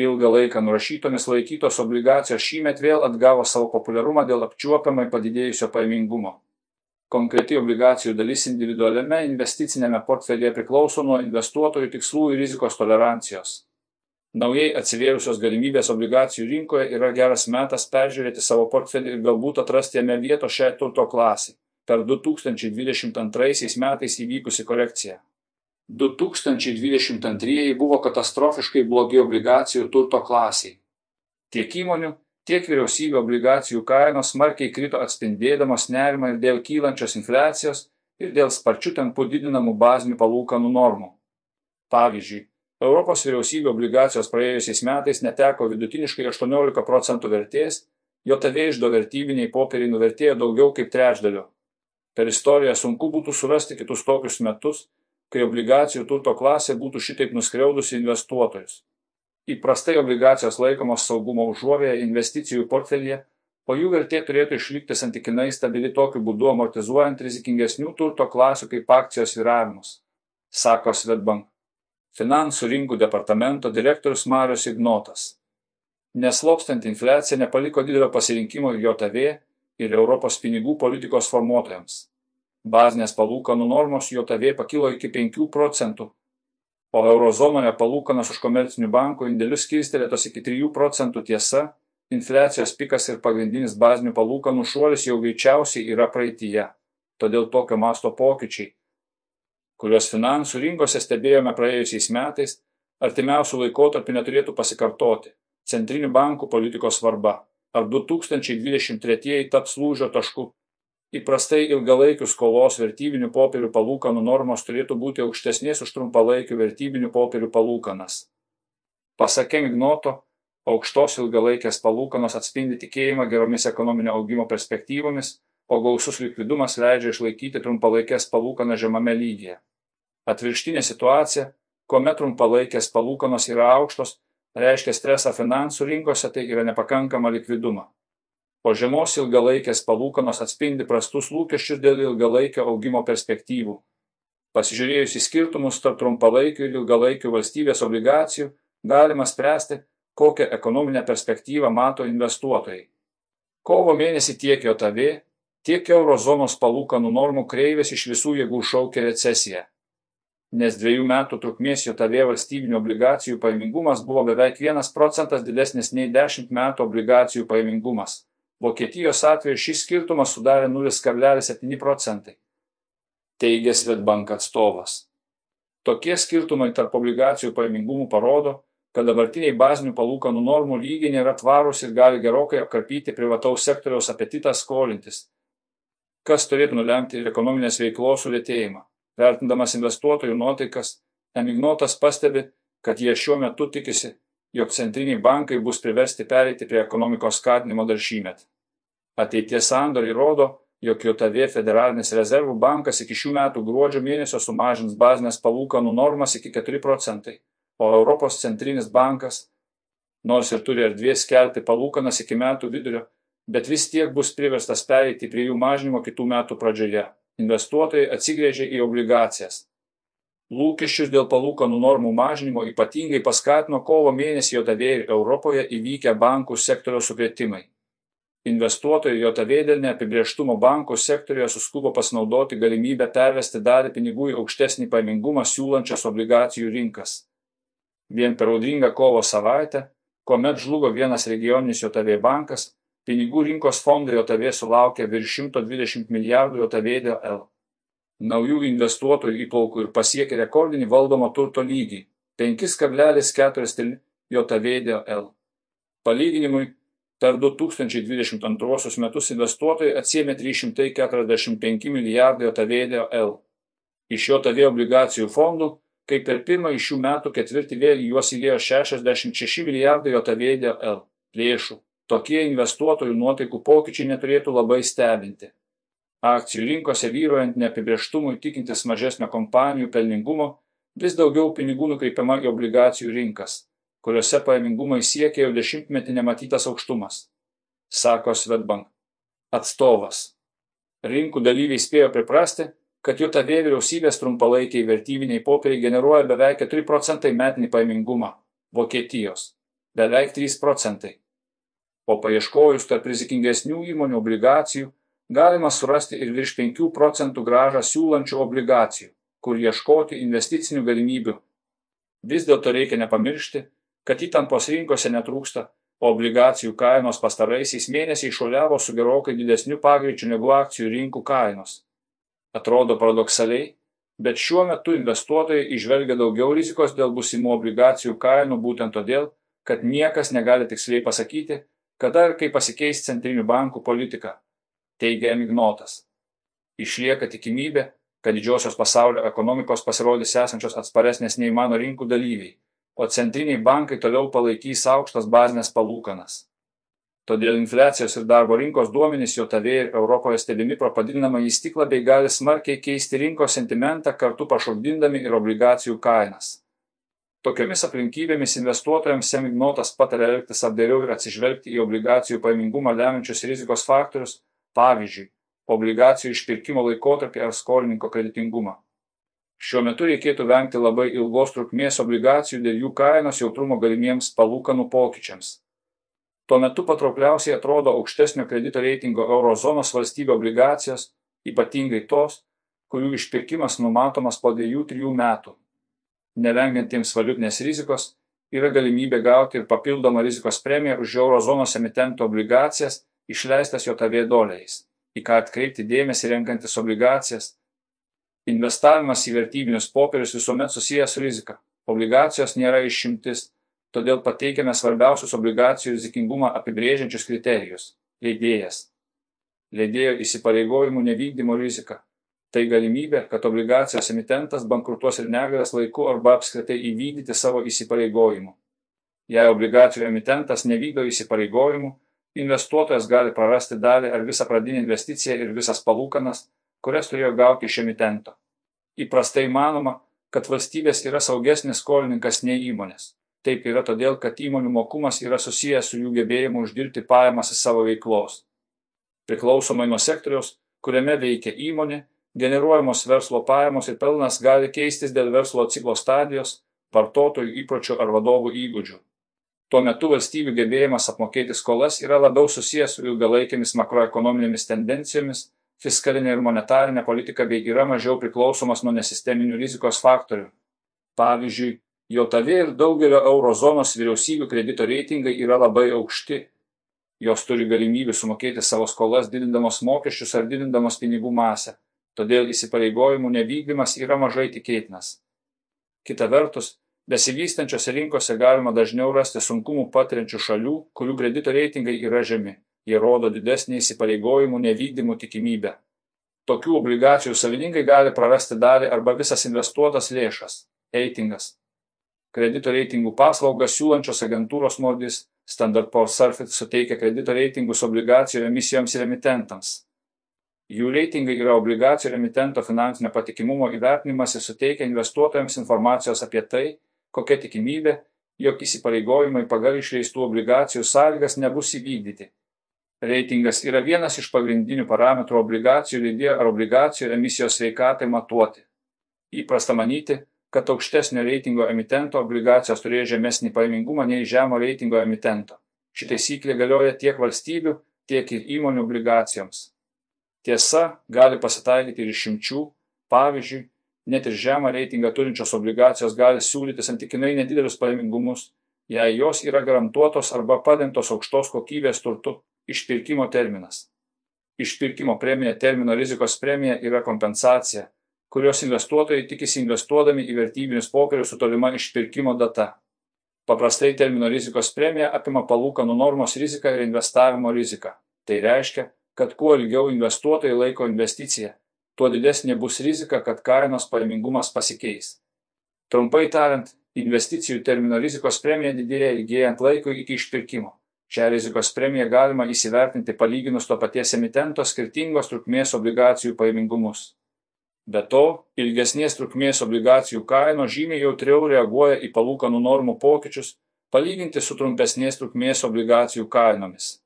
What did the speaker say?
Ilgą laiką nurašytomis laikytos obligacijos šįmet vėl atgavo savo populiarumą dėl apčiuopiamai padidėjusio pajamingumo. Konkreti obligacijų dalis individualiame investicinėme portfelyje priklauso nuo investuotojų tikslų ir rizikos tolerancijos. Naujai atsivėrusios galimybės obligacijų rinkoje yra geras metas peržiūrėti savo portfelį ir galbūt atrasti jame vietos šiai turto klasiai per 2022 metais įvykusi korekcija. 2022 buvo katastrofiškai blogi obligacijų turto klasiai. Tiek įmonių, tiek vyriausybių obligacijų kainos smarkiai krito atspindėdamos nerimą ir dėl kylančios infliacijos ir dėl sparčių tempų didinamų bazinių palūkanų normų. Pavyzdžiui, Europos vyriausybių obligacijos praėjusiais metais neteko vidutiniškai 18 procentų vertės, JOTV išdo vertybiniai popieriai nuvertėjo daugiau kaip trečdaliu. Per istoriją sunku būtų surasti kitus tokius metus, kai obligacijų turto klasė būtų šitaip nuskriaudusi investuotojus. Įprastai obligacijos laikomos saugumo užuovėje investicijų portfelyje, o jų vertė turėtų išlikti santykinai stabili tokiu būdu amortizuojant rizikingesnių turto klasių kaip akcijos viravimus, sako Svetbank. Finansų rinkų departamento direktorius Marius Ignotas. Neslopstant infliacija nepaliko didelio pasirinkimo JOTV ir Europos pinigų politikos formuotojams. Bazinės palūkanų normos JOTV pakilo iki 5 procentų, o eurozonoje palūkanos už komercinių bankų indėlius kilstelėtos iki 3 procentų tiesa, infliacijos pikas ir pagrindinis bazinių palūkanų šuolis jau greičiausiai yra praeityje. Todėl tokio masto pokyčiai, kuriuos finansų rinkose stebėjome praėjusiais metais, artimiausių laikotarpių neturėtų pasikartoti. Centrinių bankų politikos svarba. Ar 2023 taps lūžio tašku Įprastai ilgalaikių skolos vertybinių popierių palūkanų normos turėtų būti aukštesnės už trumpalaikių vertybinių popierių palūkanas. Pasak Ignoto, aukštos ilgalaikės palūkanos atspindi tikėjimą geromis ekonominio augimo perspektyvomis, o gausus likvidumas leidžia išlaikyti trumpalaikės palūkanas žemame lygyje. Atvirštinė situacija, kuomet trumpalaikės palūkanos yra aukštos, reiškia stresą finansų rinkose, tai yra nepakankama likvidumą o žemos ilgalaikės palūkanos atspindi prastus lūkesčius dėl ilgalaikio augimo perspektyvų. Pasižiūrėjus į skirtumus tarp trumpalaikių ir ilgalaikių valstybės obligacijų, galima spręsti, kokią ekonominę perspektyvą mato investuotojai. Kovo mėnesį tiek JOTV, tiek eurozonos palūkanų normų kreivės iš visų jėgų šaukė recesiją. Nes dviejų metų trukmės JOTV valstybinių obligacijų pajamingumas buvo beveik 1 procentas didesnis nei 10 metų obligacijų pajamingumas. Vokietijos atveju šis skirtumas sudarė 0,7 procentai, teigia Svetbank atstovas. Tokie skirtumai tarp obligacijų pajamingumų parodo, kad dabartiniai bazinių palūkanų normų lygiai nėra tvarūs ir gali gerokai apkarpyti privataus sektoriaus apetitą skolintis, kas turėtų nulemti ir ekonominės veiklos sulėtėjimą. Vertindamas investuotojų nuotaikas, Emignotas pastebi, kad jie šiuo metu tikisi jog centriniai bankai bus priversti pereiti prie ekonomikos skatinimo dar šįmet. Ateities sandoriai rodo, jog JOTV federalinis rezervų bankas iki šių metų gruodžio mėnesio sumažins bazinės palūkanų normas iki 4 procentai, o Europos centrinis bankas, nors ir turi erdvės kelti palūkanas iki metų vidurio, bet vis tiek bus priverstas pereiti prie jų mažinimo kitų metų pradžioje. Investuotojai atsigrėžė į obligacijas lūkesčius dėl palūkanų normų mažinimo ypatingai paskatino kovo mėnesį JOTV ir Europoje įvykę bankų sektoriaus sukrėtimai. Investuotojai JOTV dėl neapibrieštumo bankų sektorijoje suskubo pasinaudoti galimybę pervesti dalį pinigų į aukštesnį paimingumą siūlančias obligacijų rinkas. Vien per audringą kovo savaitę, kuomet žlugo vienas regioninis JOTV bankas, pinigų rinkos fondai JOTV sulaukė virš 120 milijardų JOTV dėl L naujų investuotojų įplaukų ir pasiekė rekordinį valdomo turto lygį - 5,4 JVDL. Palyginimui, per 2022 metus investuotojai atsiemė 345 milijardai JVDL. Iš JV obligacijų fondų, kaip per pirmąjį šių metų ketvirtį vėl juos įlėjo 66 milijardai JVDL lėšų. Tokie investuotojų nuotaikų pokyčiai neturėtų labai stebinti akcijų rinkose vyruojant neapibrieštumui tikintis mažesnio kompanijų pelningumo, vis daugiau pinigų nukreipiama į obligacijų rinkas, kuriuose pajamingumai siekia jau dešimtmetį nematytas aukštumas, sako Svetbank atstovas. Rinkų dalyviai spėjo priprasti, kad JOTV vyriausybės trumpalaikiai vertybiniai popieriai generuoja beveik 4 procentai metinį pajamingumą Vokietijos. beveik 3 procentai. O paieškojus tarp rizikingesnių įmonių obligacijų, galima surasti ir virš 5 procentų gražą siūlančių obligacijų, kur ieškoti investicinių galimybių. Vis dėlto reikia nepamiršti, kad įtampos rinkose netrūksta, o obligacijų kainos pastaraisiais mėnesiais šuoliavo su gerokai didesniu pagreičiu negu akcijų rinkų kainos. Atrodo paradoksaliai, bet šiuo metu investuotojai išvelgia daugiau rizikos dėl busimų obligacijų kainų būtent todėl, kad niekas negali tiksliai pasakyti, kada ir kaip pasikeis centrinių bankų politika, teigia Emignotas. Išlieka tikimybė, kad didžiosios pasaulio ekonomikos pasirodys esančios atsparesnės nei mano rinkų dalyviai, o centriniai bankai toliau palaikys aukštas bazinės palūkanas. Todėl infliacijos ir darbo rinkos duomenys JAV ir Europoje stebimi pro padidinamą į stiklą bei gali smarkiai keisti rinkos sentimentą kartu pašokdindami ir obligacijų kainas. Tokiomis aplinkybėmis investuotojams Semignotas patarė elgtis apdairiau ir atsižvelgti į obligacijų paimingumą lemiančius rizikos faktorius, pavyzdžiui, obligacijų išpirkimo laikotarpį ar skolininko kreditingumą. Šiuo metu reikėtų vengti labai ilgos trukmės obligacijų dėl jų kainos jautrumo galimiems palūkanų pokyčiams. Tuo metu patraukliausiai atrodo aukštesnio kredito reitingo eurozonos valstybių obligacijos, ypatingai tos, kurių išpirkimas numatomas po 2-3 metų. Nevengiantiems valiutinės rizikos yra galimybė gauti ir papildomą rizikos premiją už eurozonos emitentų obligacijas išleistas JAV doleriais į ką atkreipti dėmesį renkantis obligacijas. Investavimas į vertybinius popierius visuomet susijęs su rizika. Obligacijos nėra išimtis, todėl pateikiame svarbiausius obligacijų rizikingumą apibrėžiančius kriterijus - leidėjas. Leidėjo įsipareigojimų nevykdymo rizika. Tai galimybė, kad obligacijos emitentas bankrutuos ir negalės laiku arba apskritai įvykdyti savo įsipareigojimų. Jei obligacijų emitentas nevykdo įsipareigojimų, investuotojas gali prarasti dalį ar visą pradinę investiciją ir visas palūkanas, kurias turėjo gauti iš emitento. Įprastai manoma, kad valstybės yra saugesnis skolininkas nei įmonės. Taip yra todėl, kad įmonių mokumas yra susijęs su jų gebėjimu uždirbti pajamas į savo veiklos. Priklausomai nuo sektoriaus, kuriame veikia įmonė, generuojamos verslo pajamos ir pelnas gali keistis dėl verslo ciklo stadijos, vartotojų įpročių ar vadovų įgūdžių. Tuo metu valstybių gebėjimas apmokėti skolas yra labiau susijęs su ilgalaikėmis makroekonominėmis tendencijomis, fiskalinė ir monetarinė politika bei yra mažiau priklausomas nuo nesisteminių rizikos faktorių. Pavyzdžiui, JAV ir daugelio eurozonos vyriausybių kredito reitingai yra labai aukšti. Jos turi galimybę sumokėti savo skolas didindamos mokesčius ar didindamos pinigų masę, todėl įsipareigojimų nevykdymas yra mažai tikėtinas. Kita vertus, Besivystančiose rinkose galima dažniau rasti sunkumų patiriančių šalių, kurių kredito reitingai yra žemi. Jie rodo didesnį įsipareigojimų nevykdymų tikimybę. Tokių obligacijų savininkai gali prarasti dalį arba visas investuotas lėšas. Eitingas. Kredito reitingų paslaugas siūlančios agentūros Nordis Standard Poor's Surfit suteikia kredito reitingus obligacijų emisijoms ir emitentams. Jų reitingai yra obligacijų ir emitento finansinio patikimumo įvertinimas ir suteikia investuotojams informacijos apie tai, kokia tikimybė, jog įsipareigojimai pagal išleistų obligacijų sąlygas nebus įvykdyti. Reitingas yra vienas iš pagrindinių parametrų obligacijų leidėjo ar obligacijų emisijos sveikatai matuoti. Įprasta manyti, kad aukštesnio reitingo emitento obligacijos turėjo žemesnį paimingumą nei žemo reitingo emitento. Ši taisyklė galioja tiek valstybių, tiek ir įmonių obligacijoms. Tiesa, gali pasitaikyti ir išimčių, pavyzdžiui, net ir žemą reitingą turinčios obligacijos gali siūlyti santykinai nedidelius pajamingumus, jei jos yra garantuotos arba padengtos aukštos kokybės turtu išpirkimo terminas. Išpirkimo premija termino rizikos premija yra kompensacija, kurios investuotojai tikisi investuodami į vertybinius popierius su tolima išpirkimo data. Paprastai termino rizikos premija apima palūkanų normos riziką ir investavimo riziką. Tai reiškia, kad kuo ilgiau investuotojai laiko investiciją, tuo didesnė bus rizika, kad kainos pajamingumas pasikeis. Trumpai tariant, investicijų termino rizikos premija didėja ilgėjant laikui iki išpirkimo. Šią rizikos premiją galima įsivertinti palyginus to paties emitento skirtingos trukmės obligacijų pajamingumus. Be to, ilgesnės trukmės obligacijų kainos žymiai jautriau reaguoja į palūkanų normų pokyčius palyginti su trumpesnės trukmės obligacijų kainomis.